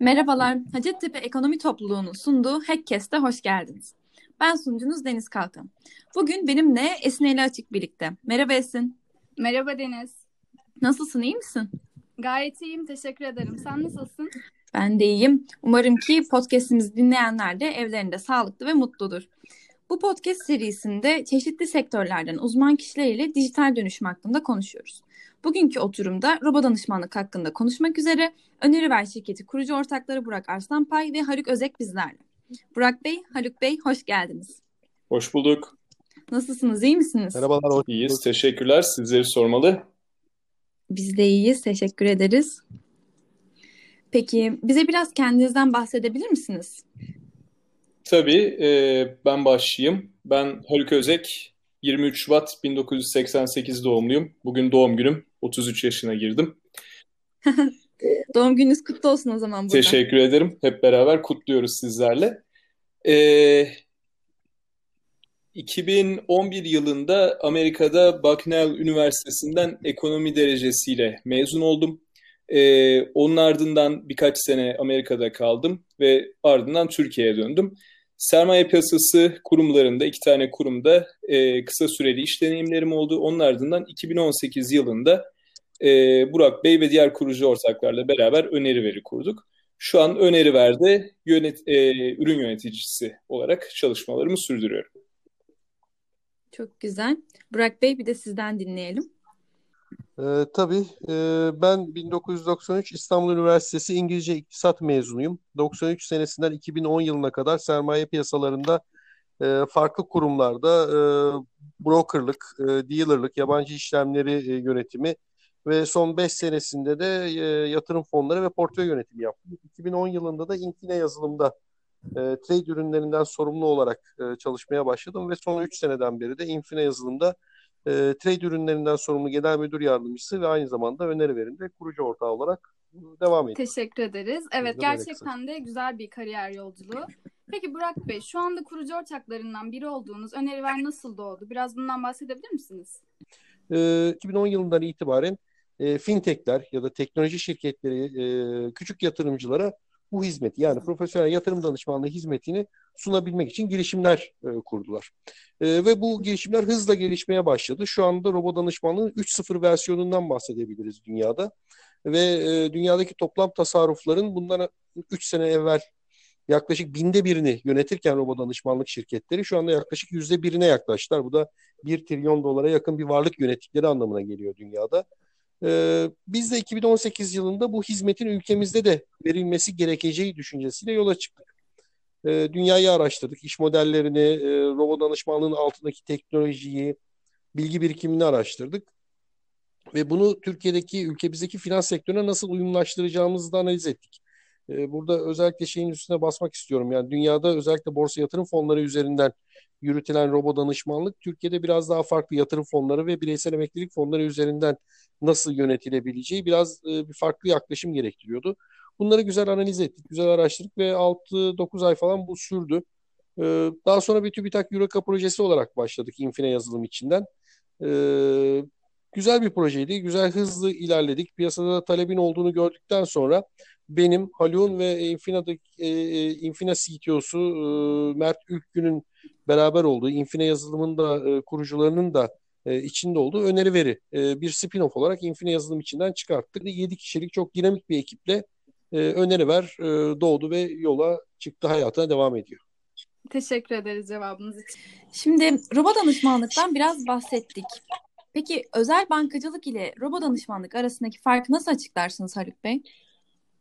Merhabalar, Hacettepe Ekonomi Topluluğu'nun sunduğu Hackcast'e hoş geldiniz. Ben sunucunuz Deniz Kalkan. Bugün benimle Esin Eli Açık birlikte. Merhaba Esin. Merhaba Deniz. Nasılsın, iyi misin? Gayet iyiyim, teşekkür ederim. Sen nasılsın? Ben de iyiyim. Umarım ki podcast'imizi dinleyenler de evlerinde sağlıklı ve mutludur. Bu podcast serisinde çeşitli sektörlerden uzman kişileriyle dijital dönüşüm hakkında konuşuyoruz. Bugünkü oturumda robo danışmanlık hakkında konuşmak üzere Öneriver şirketi kurucu ortakları Burak Arslanpay ve Haluk Özek bizlerle. Burak Bey, Haluk Bey hoş geldiniz. Hoş bulduk. Nasılsınız, iyi misiniz? Merhabalar, hoş İyiyiz, teşekkürler. Sizleri sormalı. Biz de iyiyiz, teşekkür ederiz. Peki bize biraz kendinizden bahsedebilir misiniz? Tabii, e, ben başlayayım. Ben Haluk Özek, 23 Şubat 1988 doğumluyum. Bugün doğum günüm, 33 yaşına girdim. doğum gününüz kutlu olsun o zaman burada. Teşekkür ederim. Hep beraber kutluyoruz sizlerle. Ee, 2011 yılında Amerika'da Bucknell Üniversitesi'nden ekonomi derecesiyle mezun oldum. Ee, onun ardından birkaç sene Amerika'da kaldım ve ardından Türkiye'ye döndüm. Sermaye piyasası kurumlarında, iki tane kurumda e, kısa süreli iş deneyimlerim oldu. Onun ardından 2018 yılında e, Burak Bey ve diğer kurucu ortaklarla beraber öneri veri kurduk. Şu an öneri verde yönet, e, ürün yöneticisi olarak çalışmalarımı sürdürüyorum. Çok güzel. Burak Bey bir de sizden dinleyelim. Ee, tabii. Ee, ben 1993 İstanbul Üniversitesi İngilizce İktisat mezunuyum. 93 senesinden 2010 yılına kadar sermaye piyasalarında e, farklı kurumlarda e, brokerlık, e, dealerlık, yabancı işlemleri e, yönetimi ve son 5 senesinde de e, yatırım fonları ve portföy yönetimi yaptım. 2010 yılında da Inkine yazılımda e, trade ürünlerinden sorumlu olarak e, çalışmaya başladım ve son 3 seneden beri de Infine yazılımda e, trade ürünlerinden sorumlu genel müdür yardımcısı ve aynı zamanda öneri verimde kurucu ortağı olarak devam ediyor. Teşekkür ederiz. Evet Bizden gerçekten de güzel bir kariyer yolculuğu. Peki Burak Bey şu anda kurucu ortaklarından biri olduğunuz Öneriver nasıl doğdu? Biraz bundan bahsedebilir misiniz? E, 2010 yılından itibaren e, fintechler ya da teknoloji şirketleri e, küçük yatırımcılara bu hizmeti yani profesyonel yatırım danışmanlığı hizmetini sunabilmek için girişimler e, kurdular. E, ve bu girişimler hızla gelişmeye başladı. Şu anda robot danışmanlığın 3.0 versiyonundan bahsedebiliriz dünyada. Ve e, dünyadaki toplam tasarrufların bundan 3 sene evvel yaklaşık binde birini yönetirken robot danışmanlık şirketleri şu anda yaklaşık yüzde birine yaklaştılar. Bu da 1 trilyon dolara yakın bir varlık yönettikleri anlamına geliyor dünyada. Ee, biz de 2018 yılında bu hizmetin ülkemizde de verilmesi gerekeceği düşüncesiyle yola çıktık. Ee, dünyayı araştırdık, iş modellerini, e, robot danışmanlığının altındaki teknolojiyi, bilgi birikimini araştırdık. Ve bunu Türkiye'deki, ülkemizdeki finans sektörüne nasıl uyumlaştıracağımızı da analiz ettik. Ee, burada özellikle şeyin üstüne basmak istiyorum. Yani dünyada özellikle borsa yatırım fonları üzerinden yürütülen robo danışmanlık Türkiye'de biraz daha farklı yatırım fonları ve bireysel emeklilik fonları üzerinden nasıl yönetilebileceği biraz e, bir farklı yaklaşım gerektiriyordu. Bunları güzel analiz ettik, güzel araştırdık ve 6-9 ay falan bu sürdü. E, daha sonra bir TÜBİTAK Eureka projesi olarak başladık Infine yazılım içinden. E, güzel bir projeydi, güzel hızlı ilerledik. Piyasada talebin olduğunu gördükten sonra benim, Haluk'un ve Infina'daki e, Infina CTO'su e, Mert Ülkgün'ün beraber olduğu, Infine yazılımın da e, kurucularının da e, içinde olduğu öneri veri e, bir spin-off olarak Infine yazılım içinden çıkarttık. 7 kişilik çok dinamik bir ekiple e, öneri ver e, doğdu ve yola çıktı hayatına devam ediyor. Teşekkür ederiz cevabınız için. Şimdi robot danışmanlıktan biraz bahsettik. Peki özel bankacılık ile robot danışmanlık arasındaki farkı nasıl açıklarsınız Haluk Bey?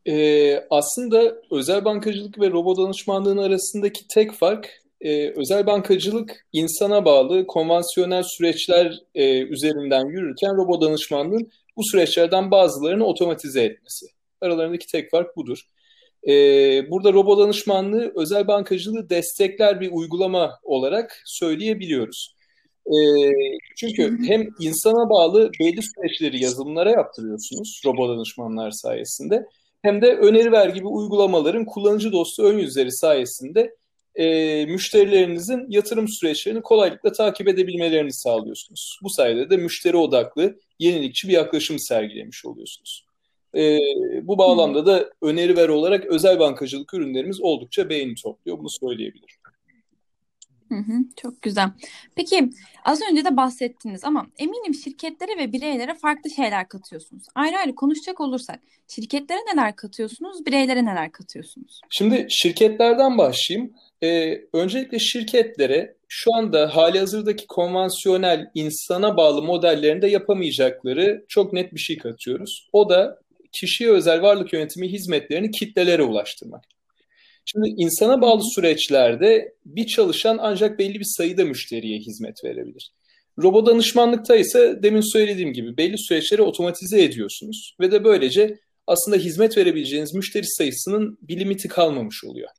Ee, aslında özel bankacılık ve robot danışmanlığın arasındaki tek fark e, özel bankacılık insana bağlı konvansiyonel süreçler e, üzerinden yürürken robot danışmanlığın bu süreçlerden bazılarını otomatize etmesi. Aralarındaki tek fark budur. E, burada robot danışmanlığı özel bankacılığı destekler bir uygulama olarak söyleyebiliyoruz. E, çünkü hem insana bağlı belli süreçleri yazılımlara yaptırıyorsunuz robot danışmanlar sayesinde hem de öneri ver gibi uygulamaların kullanıcı dostu ön yüzleri sayesinde e, müşterilerinizin yatırım süreçlerini kolaylıkla takip edebilmelerini sağlıyorsunuz. Bu sayede de müşteri odaklı, yenilikçi bir yaklaşım sergilemiş oluyorsunuz. E, bu bağlamda da öneri ver olarak özel bankacılık ürünlerimiz oldukça beğeni topluyor. Bunu söyleyebilirim. Hı hı, çok güzel. Peki az önce de bahsettiniz ama eminim şirketlere ve bireylere farklı şeyler katıyorsunuz. Ayrı ayrı konuşacak olursak şirketlere neler katıyorsunuz, bireylere neler katıyorsunuz? Şimdi şirketlerden başlayayım. Ee, öncelikle şirketlere şu anda hali hazırdaki konvansiyonel insana bağlı modellerinde yapamayacakları çok net bir şey katıyoruz. O da kişiye özel varlık yönetimi hizmetlerini kitlelere ulaştırmak. Şimdi insana bağlı süreçlerde bir çalışan ancak belli bir sayıda müşteriye hizmet verebilir. Robo danışmanlıkta ise demin söylediğim gibi belli süreçleri otomatize ediyorsunuz ve de böylece aslında hizmet verebileceğiniz müşteri sayısının bir limiti kalmamış oluyor.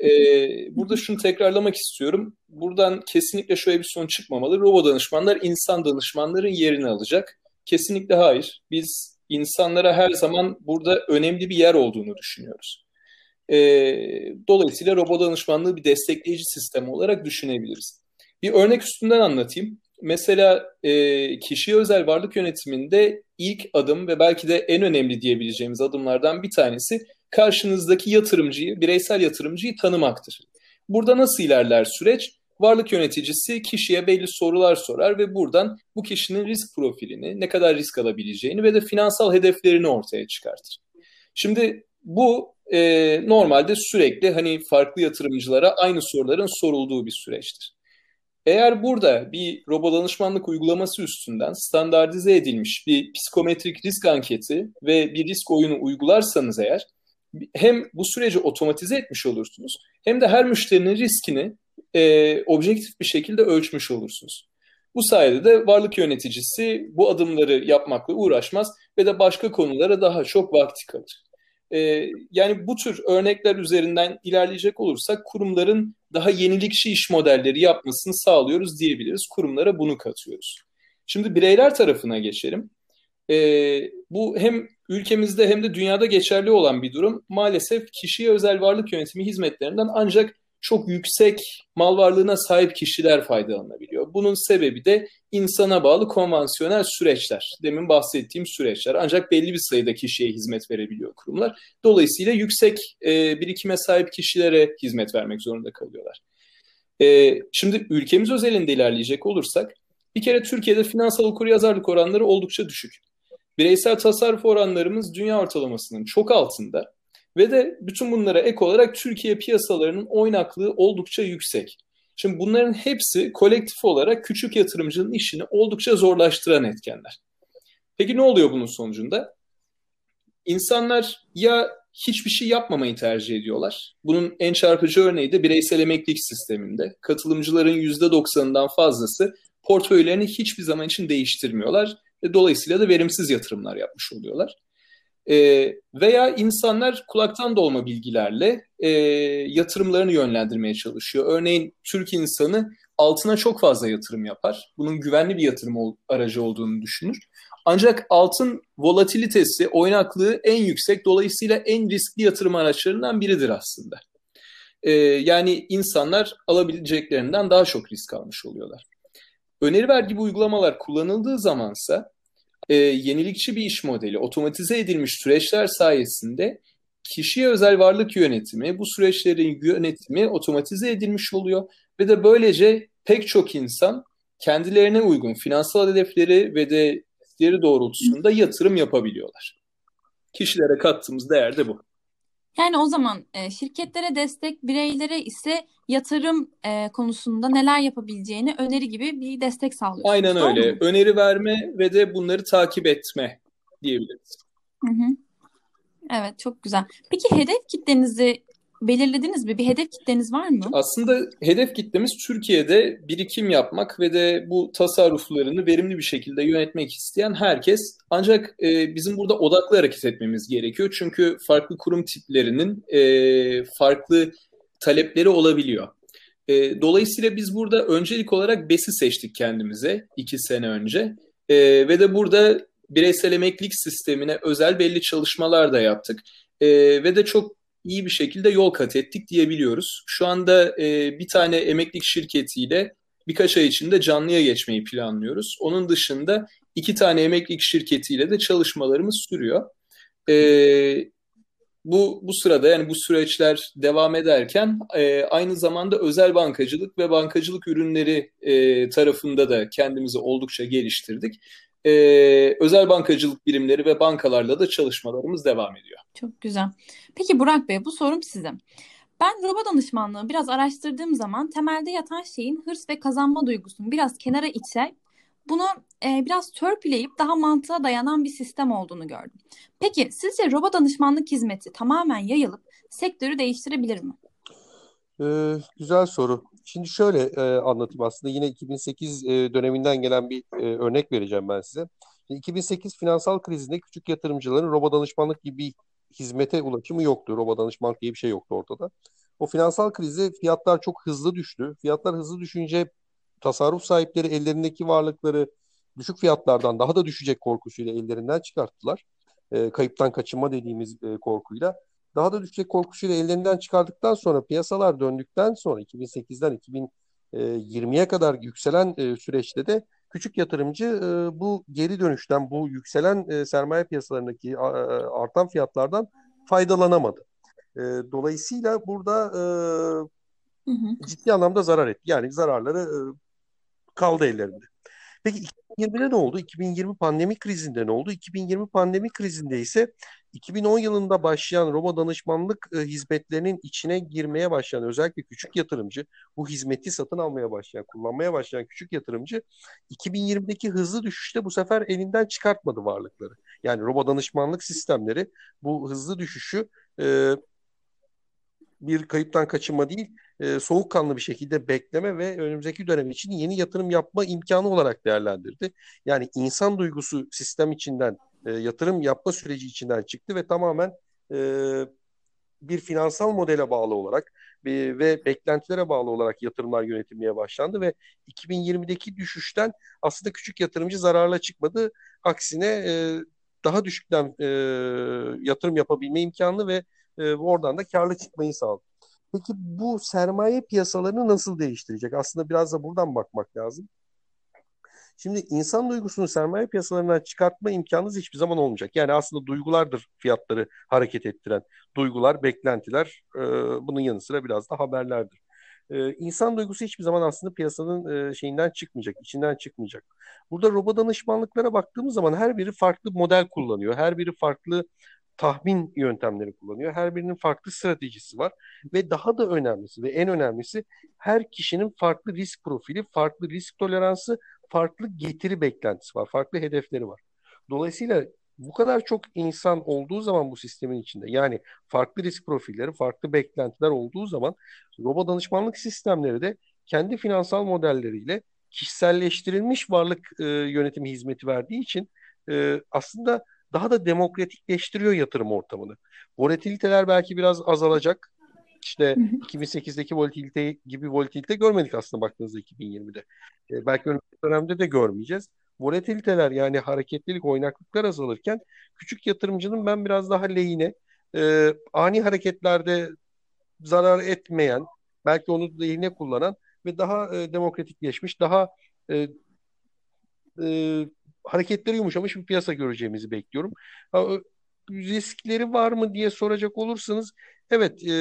Ee, burada şunu tekrarlamak istiyorum. Buradan kesinlikle şöyle bir sonuç çıkmamalı. Robo danışmanlar insan danışmanların yerini alacak. Kesinlikle hayır. Biz insanlara her zaman burada önemli bir yer olduğunu düşünüyoruz. E, dolayısıyla robot danışmanlığı bir destekleyici sistem olarak düşünebiliriz. Bir örnek üstünden anlatayım. Mesela e, kişiye özel varlık yönetiminde ilk adım ve belki de en önemli diyebileceğimiz adımlardan bir tanesi karşınızdaki yatırımcıyı, bireysel yatırımcıyı tanımaktır. Burada nasıl ilerler süreç? Varlık yöneticisi kişiye belli sorular sorar ve buradan bu kişinin risk profilini, ne kadar risk alabileceğini ve de finansal hedeflerini ortaya çıkartır. Şimdi bu e, normalde sürekli hani farklı yatırımcılara aynı soruların sorulduğu bir süreçtir. Eğer burada bir robo danışmanlık uygulaması üstünden standartize edilmiş bir psikometrik risk anketi ve bir risk oyunu uygularsanız eğer hem bu süreci otomatize etmiş olursunuz hem de her müşterinin riskini e, objektif bir şekilde ölçmüş olursunuz. Bu sayede de varlık yöneticisi bu adımları yapmakla uğraşmaz ve de başka konulara daha çok vakti kalır. E, yani bu tür örnekler üzerinden ilerleyecek olursak kurumların daha yenilikçi iş modelleri yapmasını sağlıyoruz diyebiliriz. Kurumlara bunu katıyoruz. Şimdi bireyler tarafına geçelim. E, bu hem ülkemizde hem de dünyada geçerli olan bir durum. Maalesef kişiye özel varlık yönetimi hizmetlerinden ancak çok yüksek mal varlığına sahip kişiler faydalanabiliyor. Bunun sebebi de insana bağlı konvansiyonel süreçler. Demin bahsettiğim süreçler. Ancak belli bir sayıda kişiye hizmet verebiliyor kurumlar. Dolayısıyla yüksek e, birikime sahip kişilere hizmet vermek zorunda kalıyorlar. E, şimdi ülkemiz özelinde ilerleyecek olursak bir kere Türkiye'de finansal okuryazarlık oranları oldukça düşük. Bireysel tasarruf oranlarımız dünya ortalamasının çok altında. Ve de bütün bunlara ek olarak Türkiye piyasalarının oynaklığı oldukça yüksek. Şimdi bunların hepsi kolektif olarak küçük yatırımcının işini oldukça zorlaştıran etkenler. Peki ne oluyor bunun sonucunda? İnsanlar ya hiçbir şey yapmamayı tercih ediyorlar. Bunun en çarpıcı örneği de bireysel emeklilik sisteminde. Katılımcıların %90'ından fazlası portföylerini hiçbir zaman için değiştirmiyorlar ve dolayısıyla da verimsiz yatırımlar yapmış oluyorlar. E, veya insanlar kulaktan dolma bilgilerle e, yatırımlarını yönlendirmeye çalışıyor. Örneğin Türk insanı altına çok fazla yatırım yapar. Bunun güvenli bir yatırım ol, aracı olduğunu düşünür. Ancak altın volatilitesi, oynaklığı en yüksek, dolayısıyla en riskli yatırım araçlarından biridir aslında. E, yani insanlar alabileceklerinden daha çok risk almış oluyorlar. Öneri vergi bu uygulamalar kullanıldığı zamansa e, yenilikçi bir iş modeli, otomatize edilmiş süreçler sayesinde kişiye özel varlık yönetimi, bu süreçlerin yönetimi otomatize edilmiş oluyor ve de böylece pek çok insan kendilerine uygun finansal hedefleri ve de istedikleri doğrultusunda yatırım yapabiliyorlar. Kişilere kattığımız değer de bu. Yani o zaman e, şirketlere destek, bireylere ise yatırım e, konusunda neler yapabileceğini öneri gibi bir destek sağlıyorsunuz. Aynen öyle. Mu? Öneri verme ve de bunları takip etme diyebiliriz. Hı hı. Evet, çok güzel. Peki hedef kitlenizi belirlediniz mi? Bir hedef kitleniz var mı? Aslında hedef kitlemiz Türkiye'de birikim yapmak ve de bu tasarruflarını verimli bir şekilde yönetmek isteyen herkes. Ancak e, bizim burada odaklı hareket etmemiz gerekiyor. Çünkü farklı kurum tiplerinin e, farklı talepleri olabiliyor. E, dolayısıyla biz burada öncelik olarak BES'i seçtik kendimize iki sene önce. E, ve de burada bireysel emeklilik sistemine özel belli çalışmalar da yaptık. E, ve de çok iyi bir şekilde yol kat ettik diyebiliyoruz. Şu anda e, bir tane emeklilik şirketiyle birkaç ay içinde canlıya geçmeyi planlıyoruz. Onun dışında iki tane emeklilik şirketiyle de çalışmalarımız sürüyor. E, bu bu sırada yani bu süreçler devam ederken e, aynı zamanda özel bankacılık ve bankacılık ürünleri e, tarafında da kendimizi oldukça geliştirdik. E, özel bankacılık birimleri ve bankalarla da çalışmalarımız devam ediyor. Çok güzel. Peki Burak Bey bu sorum size. Ben robo danışmanlığı biraz araştırdığım zaman temelde yatan şeyin hırs ve kazanma duygusunu biraz kenara iter, bunu e, biraz törpüleyip daha mantığa dayanan bir sistem olduğunu gördüm. Peki sizce robot danışmanlık hizmeti tamamen yayılıp sektörü değiştirebilir mi? Ee, güzel soru. Şimdi şöyle e, anlatayım aslında yine 2008 e, döneminden gelen bir e, örnek vereceğim ben size. 2008 finansal krizinde küçük yatırımcıların robot danışmanlık gibi bir hizmete ulaşımı yoktu. Robot danışmanlık diye bir şey yoktu ortada. O finansal krize fiyatlar çok hızlı düştü. Fiyatlar hızlı düşünce tasarruf sahipleri ellerindeki varlıkları düşük fiyatlardan daha da düşecek korkusuyla ellerinden çıkarttılar. E, kayıptan kaçınma dediğimiz e, korkuyla. Daha da düşecek korkusuyla ellerinden çıkardıktan sonra piyasalar döndükten sonra 2008'den 2020'ye kadar yükselen e, süreçte de küçük yatırımcı e, bu geri dönüşten, bu yükselen e, sermaye piyasalarındaki e, artan fiyatlardan faydalanamadı. E, dolayısıyla burada e, ciddi anlamda zarar etti. Yani zararları e, kaldı ellerinde. Peki 2020'de ne oldu? 2020 pandemi krizinde ne oldu? 2020 pandemi krizinde ise 2010 yılında başlayan Roma danışmanlık e, hizmetlerinin içine girmeye başlayan özellikle küçük yatırımcı, bu hizmeti satın almaya başlayan, kullanmaya başlayan küçük yatırımcı 2020'deki hızlı düşüşte bu sefer elinden çıkartmadı varlıkları. Yani Roma danışmanlık sistemleri bu hızlı düşüşü e, bir kayıptan kaçınma değil, e, soğukkanlı bir şekilde bekleme ve önümüzdeki dönem için yeni yatırım yapma imkanı olarak değerlendirdi. Yani insan duygusu sistem içinden, e, yatırım yapma süreci içinden çıktı ve tamamen e, bir finansal modele bağlı olarak e, ve beklentilere bağlı olarak yatırımlar yönetilmeye başlandı ve 2020'deki düşüşten aslında küçük yatırımcı zararla çıkmadı. Aksine e, daha düşükten e, yatırım yapabilme imkanı ve e, oradan da karlı çıkmayı sağladı. Peki bu sermaye piyasalarını nasıl değiştirecek? Aslında biraz da buradan bakmak lazım. Şimdi insan duygusunu sermaye piyasalarından çıkartma imkanınız hiçbir zaman olmayacak. Yani aslında duygulardır fiyatları hareket ettiren. Duygular, beklentiler, e, bunun yanı sıra biraz da haberlerdir. E, insan duygusu hiçbir zaman aslında piyasanın e, şeyinden çıkmayacak, içinden çıkmayacak. Burada robot danışmanlıklara baktığımız zaman her biri farklı model kullanıyor. Her biri farklı tahmin yöntemleri kullanıyor. Her birinin farklı stratejisi var ve daha da önemlisi ve en önemlisi her kişinin farklı risk profili, farklı risk toleransı, farklı getiri beklentisi var, farklı hedefleri var. Dolayısıyla bu kadar çok insan olduğu zaman bu sistemin içinde yani farklı risk profilleri, farklı beklentiler olduğu zaman robot danışmanlık sistemleri de kendi finansal modelleriyle kişiselleştirilmiş varlık e, yönetimi hizmeti verdiği için e, aslında daha da demokratikleştiriyor yatırım ortamını. Volatiliteler belki biraz azalacak. İşte 2008'deki volatilite gibi volatilite görmedik aslında baktığınızda 2020'de. E, belki önümüzdeki dönemde de görmeyeceğiz. Volatiliteler yani hareketlilik, oynaklıklar azalırken küçük yatırımcının ben biraz daha lehine, e, ani hareketlerde zarar etmeyen, belki onu lehine kullanan ve daha e, demokratikleşmiş, daha e, e, hareketleri yumuşamış bir piyasa göreceğimizi bekliyorum. riskleri var mı diye soracak olursanız evet e,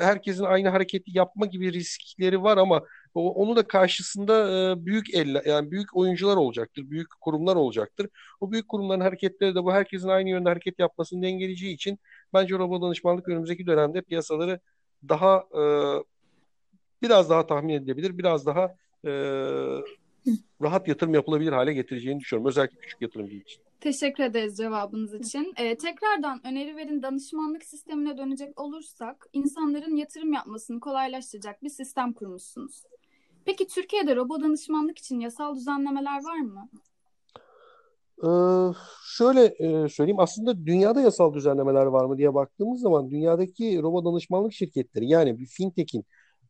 herkesin aynı hareketi yapma gibi riskleri var ama onu da karşısında e, büyük elle yani büyük oyuncular olacaktır, büyük kurumlar olacaktır. O büyük kurumların hareketleri de bu herkesin aynı yönde hareket yapmasını dengeleyeceği için bence robot danışmanlık önümüzdeki dönemde piyasaları daha e, biraz daha tahmin edilebilir, biraz daha e, rahat yatırım yapılabilir hale getireceğini düşünüyorum. Özellikle küçük yatırımcı için. Teşekkür ederiz cevabınız için. Ee, tekrardan öneri verin danışmanlık sistemine dönecek olursak insanların yatırım yapmasını kolaylaştıracak bir sistem kurmuşsunuz. Peki Türkiye'de robot danışmanlık için yasal düzenlemeler var mı? Ee, şöyle e, söyleyeyim aslında dünyada yasal düzenlemeler var mı diye baktığımız zaman dünyadaki robot danışmanlık şirketleri yani bir fintech'in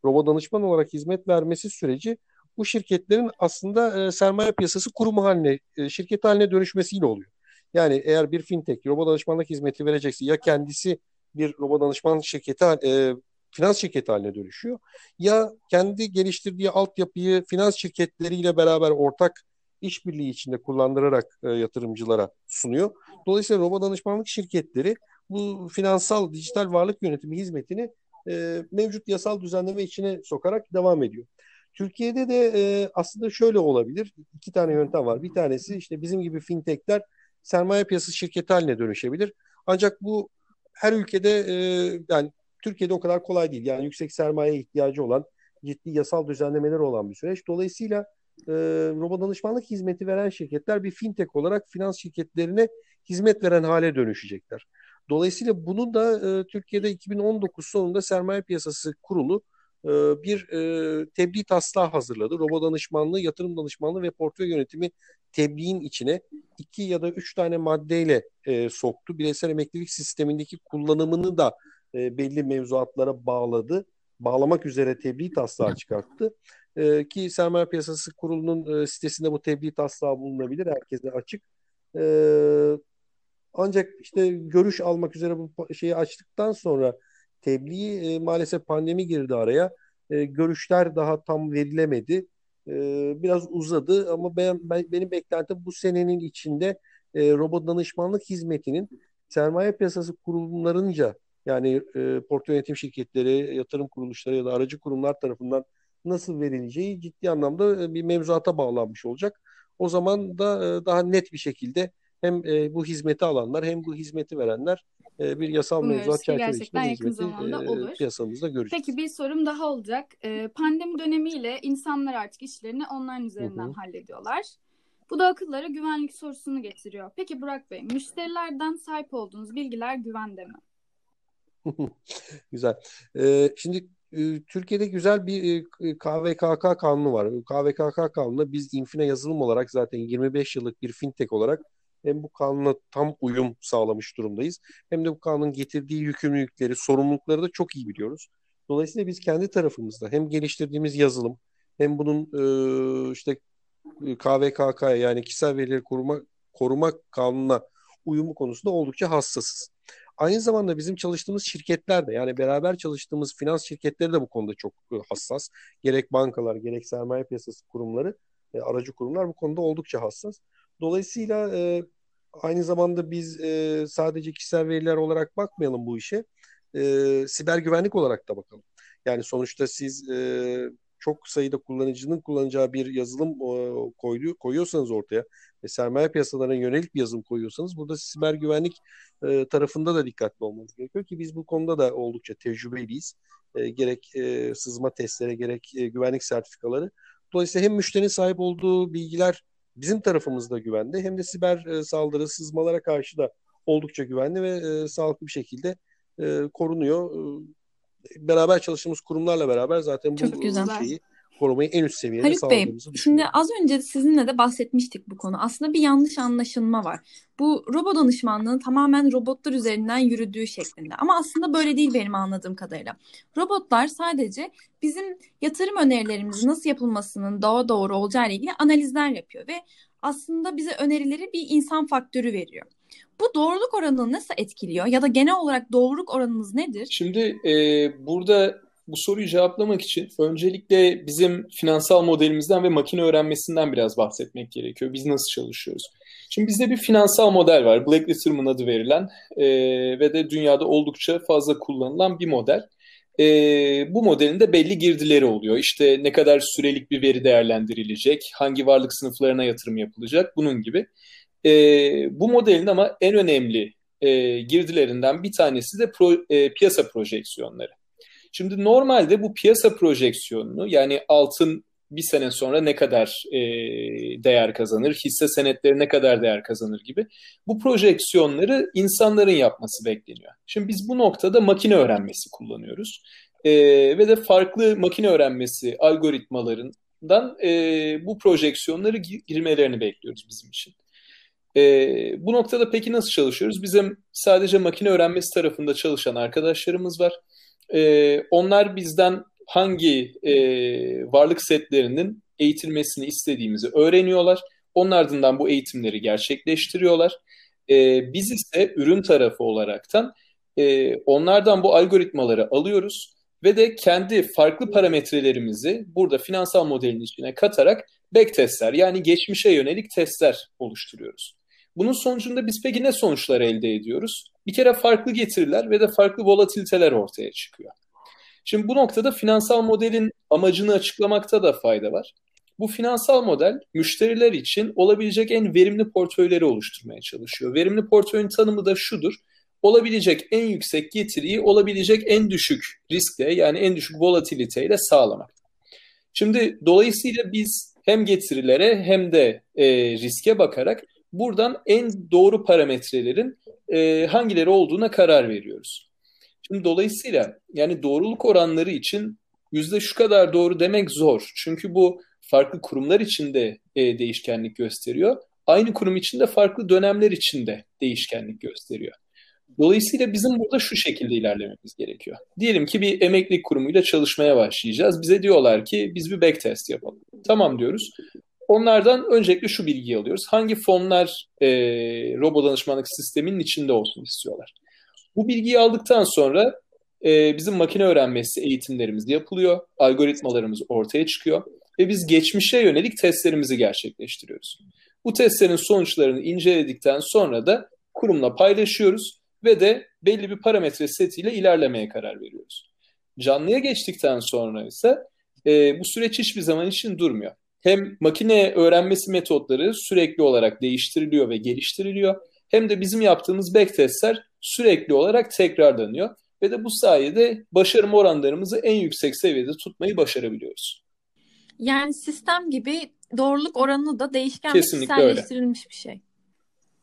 robot danışman olarak hizmet vermesi süreci bu şirketlerin aslında e, sermaye piyasası kurumu haline, e, şirket haline dönüşmesiyle oluyor. Yani eğer bir fintech robot danışmanlık hizmeti verecekse ya kendisi bir robot danışman şirketi, e, finans şirketi haline dönüşüyor ya kendi geliştirdiği altyapıyı finans şirketleriyle beraber ortak işbirliği içinde kullandırarak e, yatırımcılara sunuyor. Dolayısıyla robo danışmanlık şirketleri bu finansal dijital varlık yönetimi hizmetini e, mevcut yasal düzenleme içine sokarak devam ediyor. Türkiye'de de e, aslında şöyle olabilir. İki tane yöntem var. Bir tanesi işte bizim gibi fintechler sermaye piyasası şirketi haline dönüşebilir. Ancak bu her ülkede e, yani Türkiye'de o kadar kolay değil. Yani yüksek sermaye ihtiyacı olan, ciddi yasal düzenlemeleri olan bir süreç. Dolayısıyla e, robot danışmanlık hizmeti veren şirketler bir fintech olarak finans şirketlerine hizmet veren hale dönüşecekler. Dolayısıyla bunu da e, Türkiye'de 2019 sonunda Sermaye Piyasası Kurulu bir e, tebliğ taslağı hazırladı. Robo danışmanlığı, yatırım danışmanlığı ve portföy yönetimi tebliğin içine iki ya da üç tane maddeyle e, soktu. Bireysel emeklilik sistemindeki kullanımını da e, belli mevzuatlara bağladı. Bağlamak üzere tebliğ taslağı çıkarttı. E, ki Sermaye Piyasası Kurulu'nun e, sitesinde bu tebliğ taslağı bulunabilir. Herkese açık. E, ancak işte görüş almak üzere bu şeyi açtıktan sonra tebliğ e, maalesef pandemi girdi araya. E, görüşler daha tam verilemedi. E, biraz uzadı ama ben, ben benim beklentim bu senenin içinde e, robot danışmanlık hizmetinin sermaye piyasası kurumlarınca yani e, portföy yönetim şirketleri, yatırım kuruluşları ya da aracı kurumlar tarafından nasıl verileceği ciddi anlamda e, bir mevzuata bağlanmış olacak. O zaman da e, daha net bir şekilde hem e, bu hizmeti alanlar hem bu hizmeti verenler e, bir yasal Umuyoruz mevzuat çerçevesinde gerçekten yakın hizmeti zamanda e, olur. piyasamızda göreceğiz. Peki bir sorum daha olacak. Ee, pandemi dönemiyle insanlar artık işlerini online üzerinden Hı hı. hallediyorlar. Bu da akıllara güvenlik sorusunu getiriyor. Peki Burak Bey, müşterilerden sahip olduğunuz bilgiler güvende mi? Güzel. Ee, şimdi e, Türkiye'de güzel bir e, KVKK kanunu var. KVKK kanunu biz Infine yazılım olarak zaten 25 yıllık bir fintech olarak hem bu kanuna tam uyum sağlamış durumdayız. Hem de bu kanunun getirdiği yükümlülükleri, sorumlulukları da çok iyi biliyoruz. Dolayısıyla biz kendi tarafımızda hem geliştirdiğimiz yazılım hem bunun e, işte KVKK'ya yani kişisel verileri koruma koruma kanununa uyumu konusunda oldukça hassasız. Aynı zamanda bizim çalıştığımız şirketler de yani beraber çalıştığımız finans şirketleri de bu konuda çok e, hassas. Gerek bankalar gerek sermaye piyasası kurumları, e, aracı kurumlar bu konuda oldukça hassas. Dolayısıyla e, aynı zamanda biz e, sadece kişisel veriler olarak bakmayalım bu işe. E, siber güvenlik olarak da bakalım. Yani sonuçta siz e, çok sayıda kullanıcının kullanacağı bir yazılım e, koydu, koyuyorsanız ortaya ve sermaye piyasalarına yönelik bir yazılım koyuyorsanız burada siber güvenlik e, tarafında da dikkatli olmanız gerekiyor ki biz bu konuda da oldukça tecrübeliyiz. E, gerek e, sızma testleri gerek e, güvenlik sertifikaları. Dolayısıyla hem müşterinin sahip olduğu bilgiler bizim tarafımızda güvende hem de siber e, saldırı sızmalara karşı da oldukça güvenli ve e, sağlıklı bir şekilde e, korunuyor. E, beraber çalıştığımız kurumlarla beraber zaten bu Çok güzel. şeyi korumayı en üst seviyede Haluk Bey, şimdi az önce sizinle de bahsetmiştik bu konu. Aslında bir yanlış anlaşılma var. Bu robot danışmanlığın tamamen robotlar üzerinden yürüdüğü şeklinde. Ama aslında böyle değil benim anladığım kadarıyla. Robotlar sadece bizim yatırım önerilerimizi nasıl yapılmasının daha doğru olacağı ile ilgili analizler yapıyor ve aslında bize önerileri bir insan faktörü veriyor. Bu doğruluk oranını nasıl etkiliyor ya da genel olarak doğruluk oranınız nedir? Şimdi e, burada bu soruyu cevaplamak için öncelikle bizim finansal modelimizden ve makine öğrenmesinden biraz bahsetmek gerekiyor. Biz nasıl çalışıyoruz? Şimdi bizde bir finansal model var. Black Litterman adı verilen e, ve de dünyada oldukça fazla kullanılan bir model. E, bu modelin de belli girdileri oluyor. İşte ne kadar sürelik bir veri değerlendirilecek, hangi varlık sınıflarına yatırım yapılacak, bunun gibi. E, bu modelin ama en önemli e, girdilerinden bir tanesi de pro, e, piyasa projeksiyonları. Şimdi normalde bu piyasa projeksiyonunu yani altın bir sene sonra ne kadar e, değer kazanır, hisse senetleri ne kadar değer kazanır gibi bu projeksiyonları insanların yapması bekleniyor. Şimdi biz bu noktada makine öğrenmesi kullanıyoruz e, ve de farklı makine öğrenmesi algoritmalarından e, bu projeksiyonları girmelerini bekliyoruz bizim için. E, bu noktada peki nasıl çalışıyoruz? Bizim sadece makine öğrenmesi tarafında çalışan arkadaşlarımız var. E, onlar bizden hangi e, varlık setlerinin eğitilmesini istediğimizi öğreniyorlar. Onun ardından bu eğitimleri gerçekleştiriyorlar. E, biz ise ürün tarafı olaraktan e, onlardan bu algoritmaları alıyoruz ve de kendi farklı parametrelerimizi burada finansal modelin içine katarak back testler yani geçmişe yönelik testler oluşturuyoruz. Bunun sonucunda biz peki ne sonuçlar elde ediyoruz? Bir kere farklı getiriler ve de farklı volatiliteler ortaya çıkıyor. Şimdi bu noktada finansal modelin amacını açıklamakta da fayda var. Bu finansal model müşteriler için olabilecek en verimli portföyleri oluşturmaya çalışıyor. Verimli portföyün tanımı da şudur. Olabilecek en yüksek getiriyi olabilecek en düşük riskle yani en düşük volatiliteyle sağlamak. Şimdi dolayısıyla biz hem getirilere hem de e, riske bakarak buradan en doğru parametrelerin e, hangileri olduğuna karar veriyoruz. Şimdi dolayısıyla yani doğruluk oranları için yüzde şu kadar doğru demek zor. Çünkü bu farklı kurumlar içinde e, değişkenlik gösteriyor. Aynı kurum içinde farklı dönemler içinde değişkenlik gösteriyor. Dolayısıyla bizim burada şu şekilde ilerlememiz gerekiyor. Diyelim ki bir emeklilik kurumuyla çalışmaya başlayacağız. Bize diyorlar ki biz bir backtest yapalım. Tamam diyoruz. Onlardan öncelikle şu bilgiyi alıyoruz. Hangi fonlar e, robo danışmanlık sisteminin içinde olsun istiyorlar. Bu bilgiyi aldıktan sonra e, bizim makine öğrenmesi eğitimlerimiz yapılıyor. Algoritmalarımız ortaya çıkıyor. Ve biz geçmişe yönelik testlerimizi gerçekleştiriyoruz. Bu testlerin sonuçlarını inceledikten sonra da kurumla paylaşıyoruz ve de belli bir parametre setiyle ilerlemeye karar veriyoruz. Canlıya geçtikten sonra ise e, bu süreç hiçbir zaman için durmuyor. Hem makine öğrenmesi metotları sürekli olarak değiştiriliyor ve geliştiriliyor. Hem de bizim yaptığımız backtestler sürekli olarak tekrarlanıyor. Ve de bu sayede başarım oranlarımızı en yüksek seviyede tutmayı başarabiliyoruz. Yani sistem gibi doğruluk oranı da değişken Kesinlikle kişiselleştirilmiş öyle. bir şey.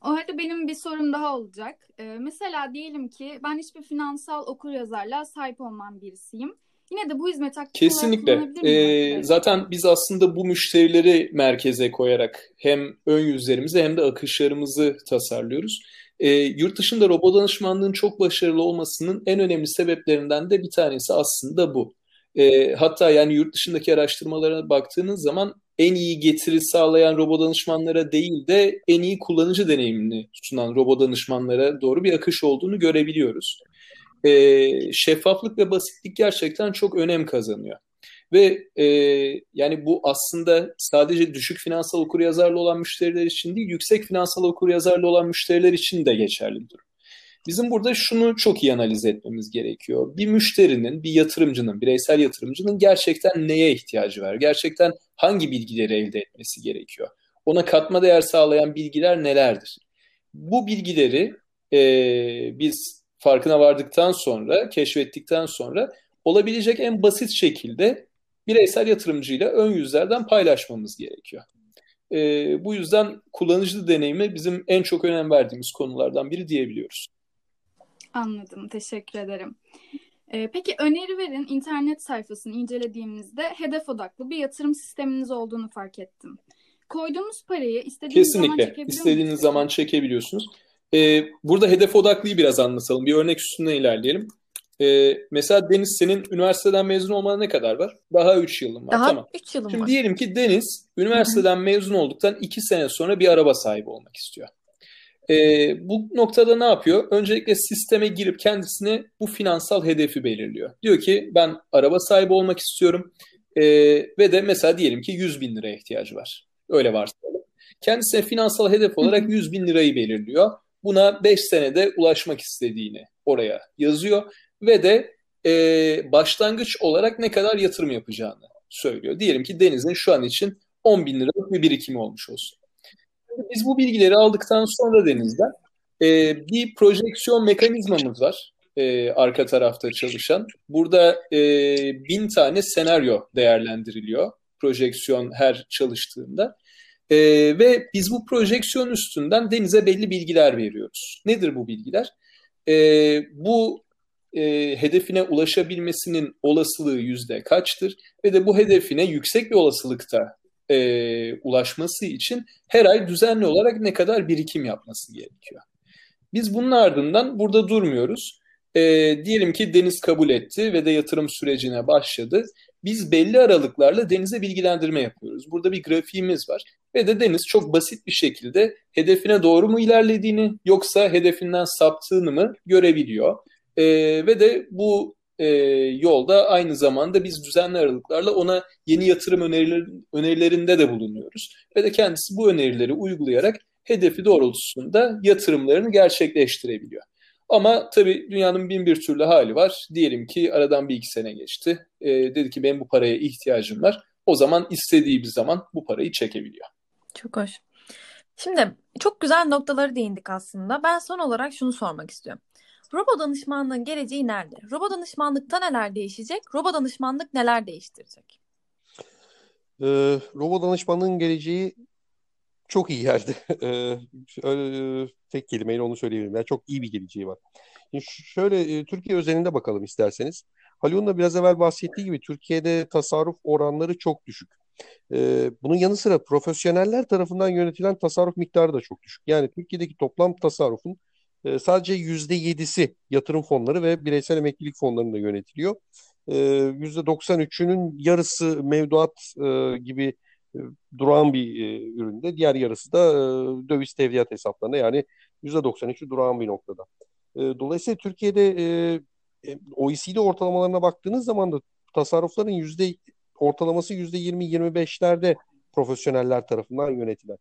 O halde benim bir sorum daha olacak. Ee, mesela diyelim ki ben hiçbir finansal okur yazarlığa sahip olmam birisiyim. Yine de bu hizmet aktif Kesinlikle. Ee, zaten biz aslında bu müşterileri merkeze koyarak hem ön yüzlerimizi hem de akışlarımızı tasarlıyoruz. Ee, yurt dışında robot danışmanlığın çok başarılı olmasının en önemli sebeplerinden de bir tanesi aslında bu. E, hatta yani yurt dışındaki araştırmalara baktığınız zaman en iyi getiri sağlayan robot danışmanlara değil de en iyi kullanıcı deneyimini sunan robot danışmanlara doğru bir akış olduğunu görebiliyoruz. E, şeffaflık ve basitlik gerçekten çok önem kazanıyor. Ve e, yani bu aslında sadece düşük finansal okuryazarlı olan müşteriler için değil, yüksek finansal okuryazarlı olan müşteriler için de geçerli bir durum. Bizim burada şunu çok iyi analiz etmemiz gerekiyor. Bir müşterinin, bir yatırımcının, bireysel yatırımcının gerçekten neye ihtiyacı var? Gerçekten hangi bilgileri elde etmesi gerekiyor? Ona katma değer sağlayan bilgiler nelerdir? Bu bilgileri e, biz farkına vardıktan sonra, keşfettikten sonra olabilecek en basit şekilde bireysel yatırımcıyla ön yüzlerden paylaşmamız gerekiyor. E, bu yüzden kullanıcı deneyimi bizim en çok önem verdiğimiz konulardan biri diyebiliyoruz. Anladım. Teşekkür ederim. Ee, peki öneri verin internet sayfasını incelediğimizde hedef odaklı bir yatırım sisteminiz olduğunu fark ettim. Koyduğumuz parayı istediğiniz Kesinlikle. zaman çekebiliyor İstediğiniz musunuz? zaman çekebiliyorsunuz. Ee, burada hedef odaklıyı biraz anlatalım. Bir örnek üstünden ilerleyelim. Ee, mesela Deniz senin üniversiteden mezun olmana ne kadar var? Daha 3 yılın var. Daha tamam. 3 yılım Şimdi var. diyelim ki Deniz üniversiteden mezun olduktan 2 sene sonra bir araba sahibi olmak istiyor. E, bu noktada ne yapıyor? Öncelikle sisteme girip kendisine bu finansal hedefi belirliyor. Diyor ki ben araba sahibi olmak istiyorum e, ve de mesela diyelim ki 100 bin liraya ihtiyacı var. Öyle varsa. Kendisine finansal hedef olarak 100 bin lirayı belirliyor. Buna 5 senede ulaşmak istediğini oraya yazıyor ve de e, başlangıç olarak ne kadar yatırım yapacağını söylüyor. Diyelim ki Deniz'in şu an için 10 bin liralık bir birikimi olmuş olsun. Biz bu bilgileri aldıktan sonra Deniz'den e, bir projeksiyon mekanizmamız var e, arka tarafta çalışan. Burada e, bin tane senaryo değerlendiriliyor projeksiyon her çalıştığında. E, ve biz bu projeksiyon üstünden Deniz'e belli bilgiler veriyoruz. Nedir bu bilgiler? E, bu e, hedefine ulaşabilmesinin olasılığı yüzde kaçtır? Ve de bu hedefine yüksek bir olasılıkta e, ulaşması için her ay düzenli olarak ne kadar birikim yapması gerekiyor. Biz bunun ardından burada durmuyoruz. E, diyelim ki Deniz kabul etti ve de yatırım sürecine başladı. Biz belli aralıklarla Deniz'e bilgilendirme yapıyoruz. Burada bir grafiğimiz var ve de Deniz çok basit bir şekilde hedefine doğru mu ilerlediğini yoksa hedefinden saptığını mı görebiliyor. E, ve de bu e, yolda aynı zamanda biz düzenli aralıklarla ona yeni yatırım öneriler, önerilerinde de bulunuyoruz. Ve de kendisi bu önerileri uygulayarak hedefi doğrultusunda yatırımlarını gerçekleştirebiliyor. Ama tabii dünyanın bin bir türlü hali var. Diyelim ki aradan bir iki sene geçti. E, dedi ki benim bu paraya ihtiyacım var. O zaman istediği bir zaman bu parayı çekebiliyor. Çok hoş. Şimdi çok güzel noktaları değindik aslında. Ben son olarak şunu sormak istiyorum. Robo danışmanlığın geleceği nerede? Robo danışmanlıkta neler değişecek? Robo danışmanlık neler değiştirecek? Ee, robo danışmanlığın geleceği çok iyi yerde. Ee, öyle, tek kelimeyle onu söyleyebilirim. Yani çok iyi bir geleceği var. Şimdi şöyle e, Türkiye özelinde bakalım isterseniz. Haluk'un da biraz evvel bahsettiği gibi Türkiye'de tasarruf oranları çok düşük. Ee, bunun yanı sıra profesyoneller tarafından yönetilen tasarruf miktarı da çok düşük. Yani Türkiye'deki toplam tasarrufun e, sadece yüzde yedisi yatırım fonları ve bireysel emeklilik fonlarında yönetiliyor. Ee, yüzde 93'ünün yarısı mevduat e, gibi e, durağan bir e, üründe. Diğer yarısı da e, döviz tevdiat hesaplarında yani %93'ü durağan bir noktada. E, dolayısıyla Türkiye'de e, e OECD ortalamalarına baktığınız zaman da tasarrufların yüzde ortalaması yüzde 20-25'lerde profesyoneller tarafından yönetilen.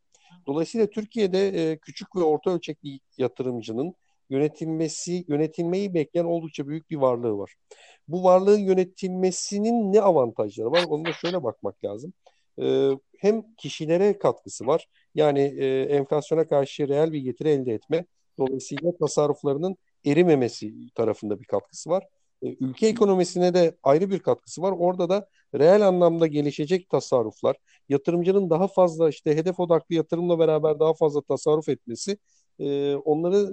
Dolayısıyla Türkiye'de e, küçük ve orta ölçekli yatırımcının yönetilmesi, yönetilmeyi bekleyen oldukça büyük bir varlığı var. Bu varlığın yönetilmesinin ne avantajları var? Onu da şöyle bakmak lazım. E, hem kişilere katkısı var. Yani e, enflasyona karşı reel bir getiri elde etme. Dolayısıyla tasarruflarının erimemesi tarafında bir katkısı var. E, ülke ekonomisine de ayrı bir katkısı var. Orada da reel anlamda gelişecek tasarruflar, yatırımcının daha fazla işte hedef odaklı yatırımla beraber daha fazla tasarruf etmesi, e, onları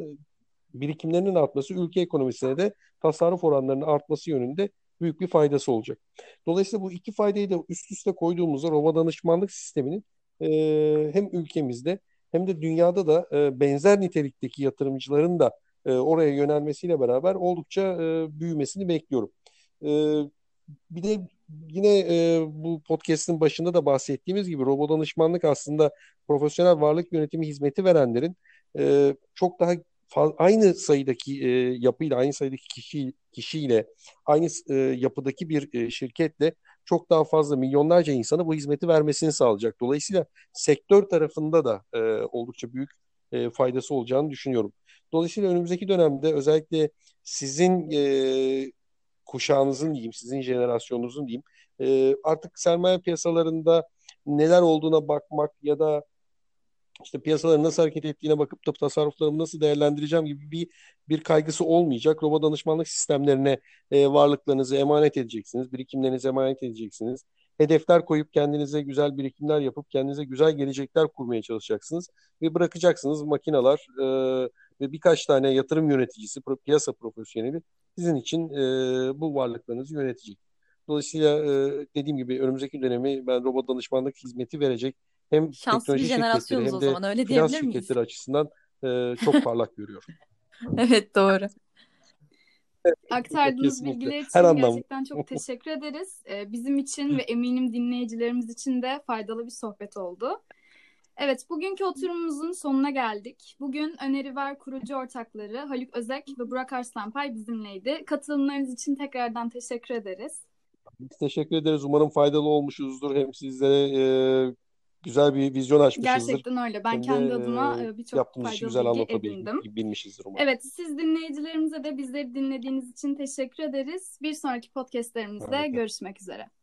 birikimlerinin artması ülke ekonomisine de tasarruf oranlarının artması yönünde büyük bir faydası olacak. Dolayısıyla bu iki faydayı da üst üste koyduğumuzda Roma danışmanlık sisteminin e, hem ülkemizde hem de dünyada da e, benzer nitelikteki yatırımcıların da e, oraya yönelmesiyle beraber oldukça e, büyümesini bekliyorum. E, bir de yine e, bu podcast'in başında da bahsettiğimiz gibi robo danışmanlık aslında profesyonel varlık yönetimi hizmeti verenlerin e, çok daha aynı sayıdaki e, yapıyla, aynı sayıdaki kişi kişiyle, aynı e, yapıdaki bir e, şirketle çok daha fazla milyonlarca insana bu hizmeti vermesini sağlayacak. Dolayısıyla sektör tarafında da e, oldukça büyük e, faydası olacağını düşünüyorum. Dolayısıyla önümüzdeki dönemde özellikle sizin e, kuşağınızın diyeyim, sizin jenerasyonunuzun diyeyim, e, artık sermaye piyasalarında neler olduğuna bakmak ya da işte piyasaların nasıl hareket ettiğine bakıp da tasarruflarımı nasıl değerlendireceğim gibi bir bir kaygısı olmayacak. Robo danışmanlık sistemlerine e, varlıklarınızı emanet edeceksiniz, birikimlerinizi emanet edeceksiniz. Hedefler koyup kendinize güzel birikimler yapıp kendinize güzel gelecekler kurmaya çalışacaksınız ve bırakacaksınız makinalar e, ve birkaç tane yatırım yöneticisi, piyasa profesyoneli sizin için e, bu varlıklarınızı yönetecek. Dolayısıyla e, dediğim gibi önümüzdeki dönemi ben robot danışmanlık hizmeti verecek hem Şanslı bir jenerasyonuz hem de o zaman öyle finans diyebilir miyiz? şirketleri açısından e, çok parlak görüyorum. evet doğru. Aktardığınız Kesinlikle. bilgiler için Her gerçekten çok teşekkür ederiz. Ee, bizim için ve eminim dinleyicilerimiz için de faydalı bir sohbet oldu. Evet, bugünkü oturumumuzun sonuna geldik. Bugün Öneri Ver kurucu ortakları Haluk Özek ve Burak Arslanpay bizimleydi. Katılımlarınız için tekrardan teşekkür ederiz. Biz teşekkür ederiz. Umarım faydalı olmuşuzdur. Hem sizlere e, güzel bir vizyon açmışızdır. Gerçekten öyle. Ben Hem kendi adıma e, birçok faydalı güzel bilgi edindim. Bilmişizdir umarım. Evet, siz dinleyicilerimize de bizleri dinlediğiniz için teşekkür ederiz. Bir sonraki podcastlerimizde evet. görüşmek üzere.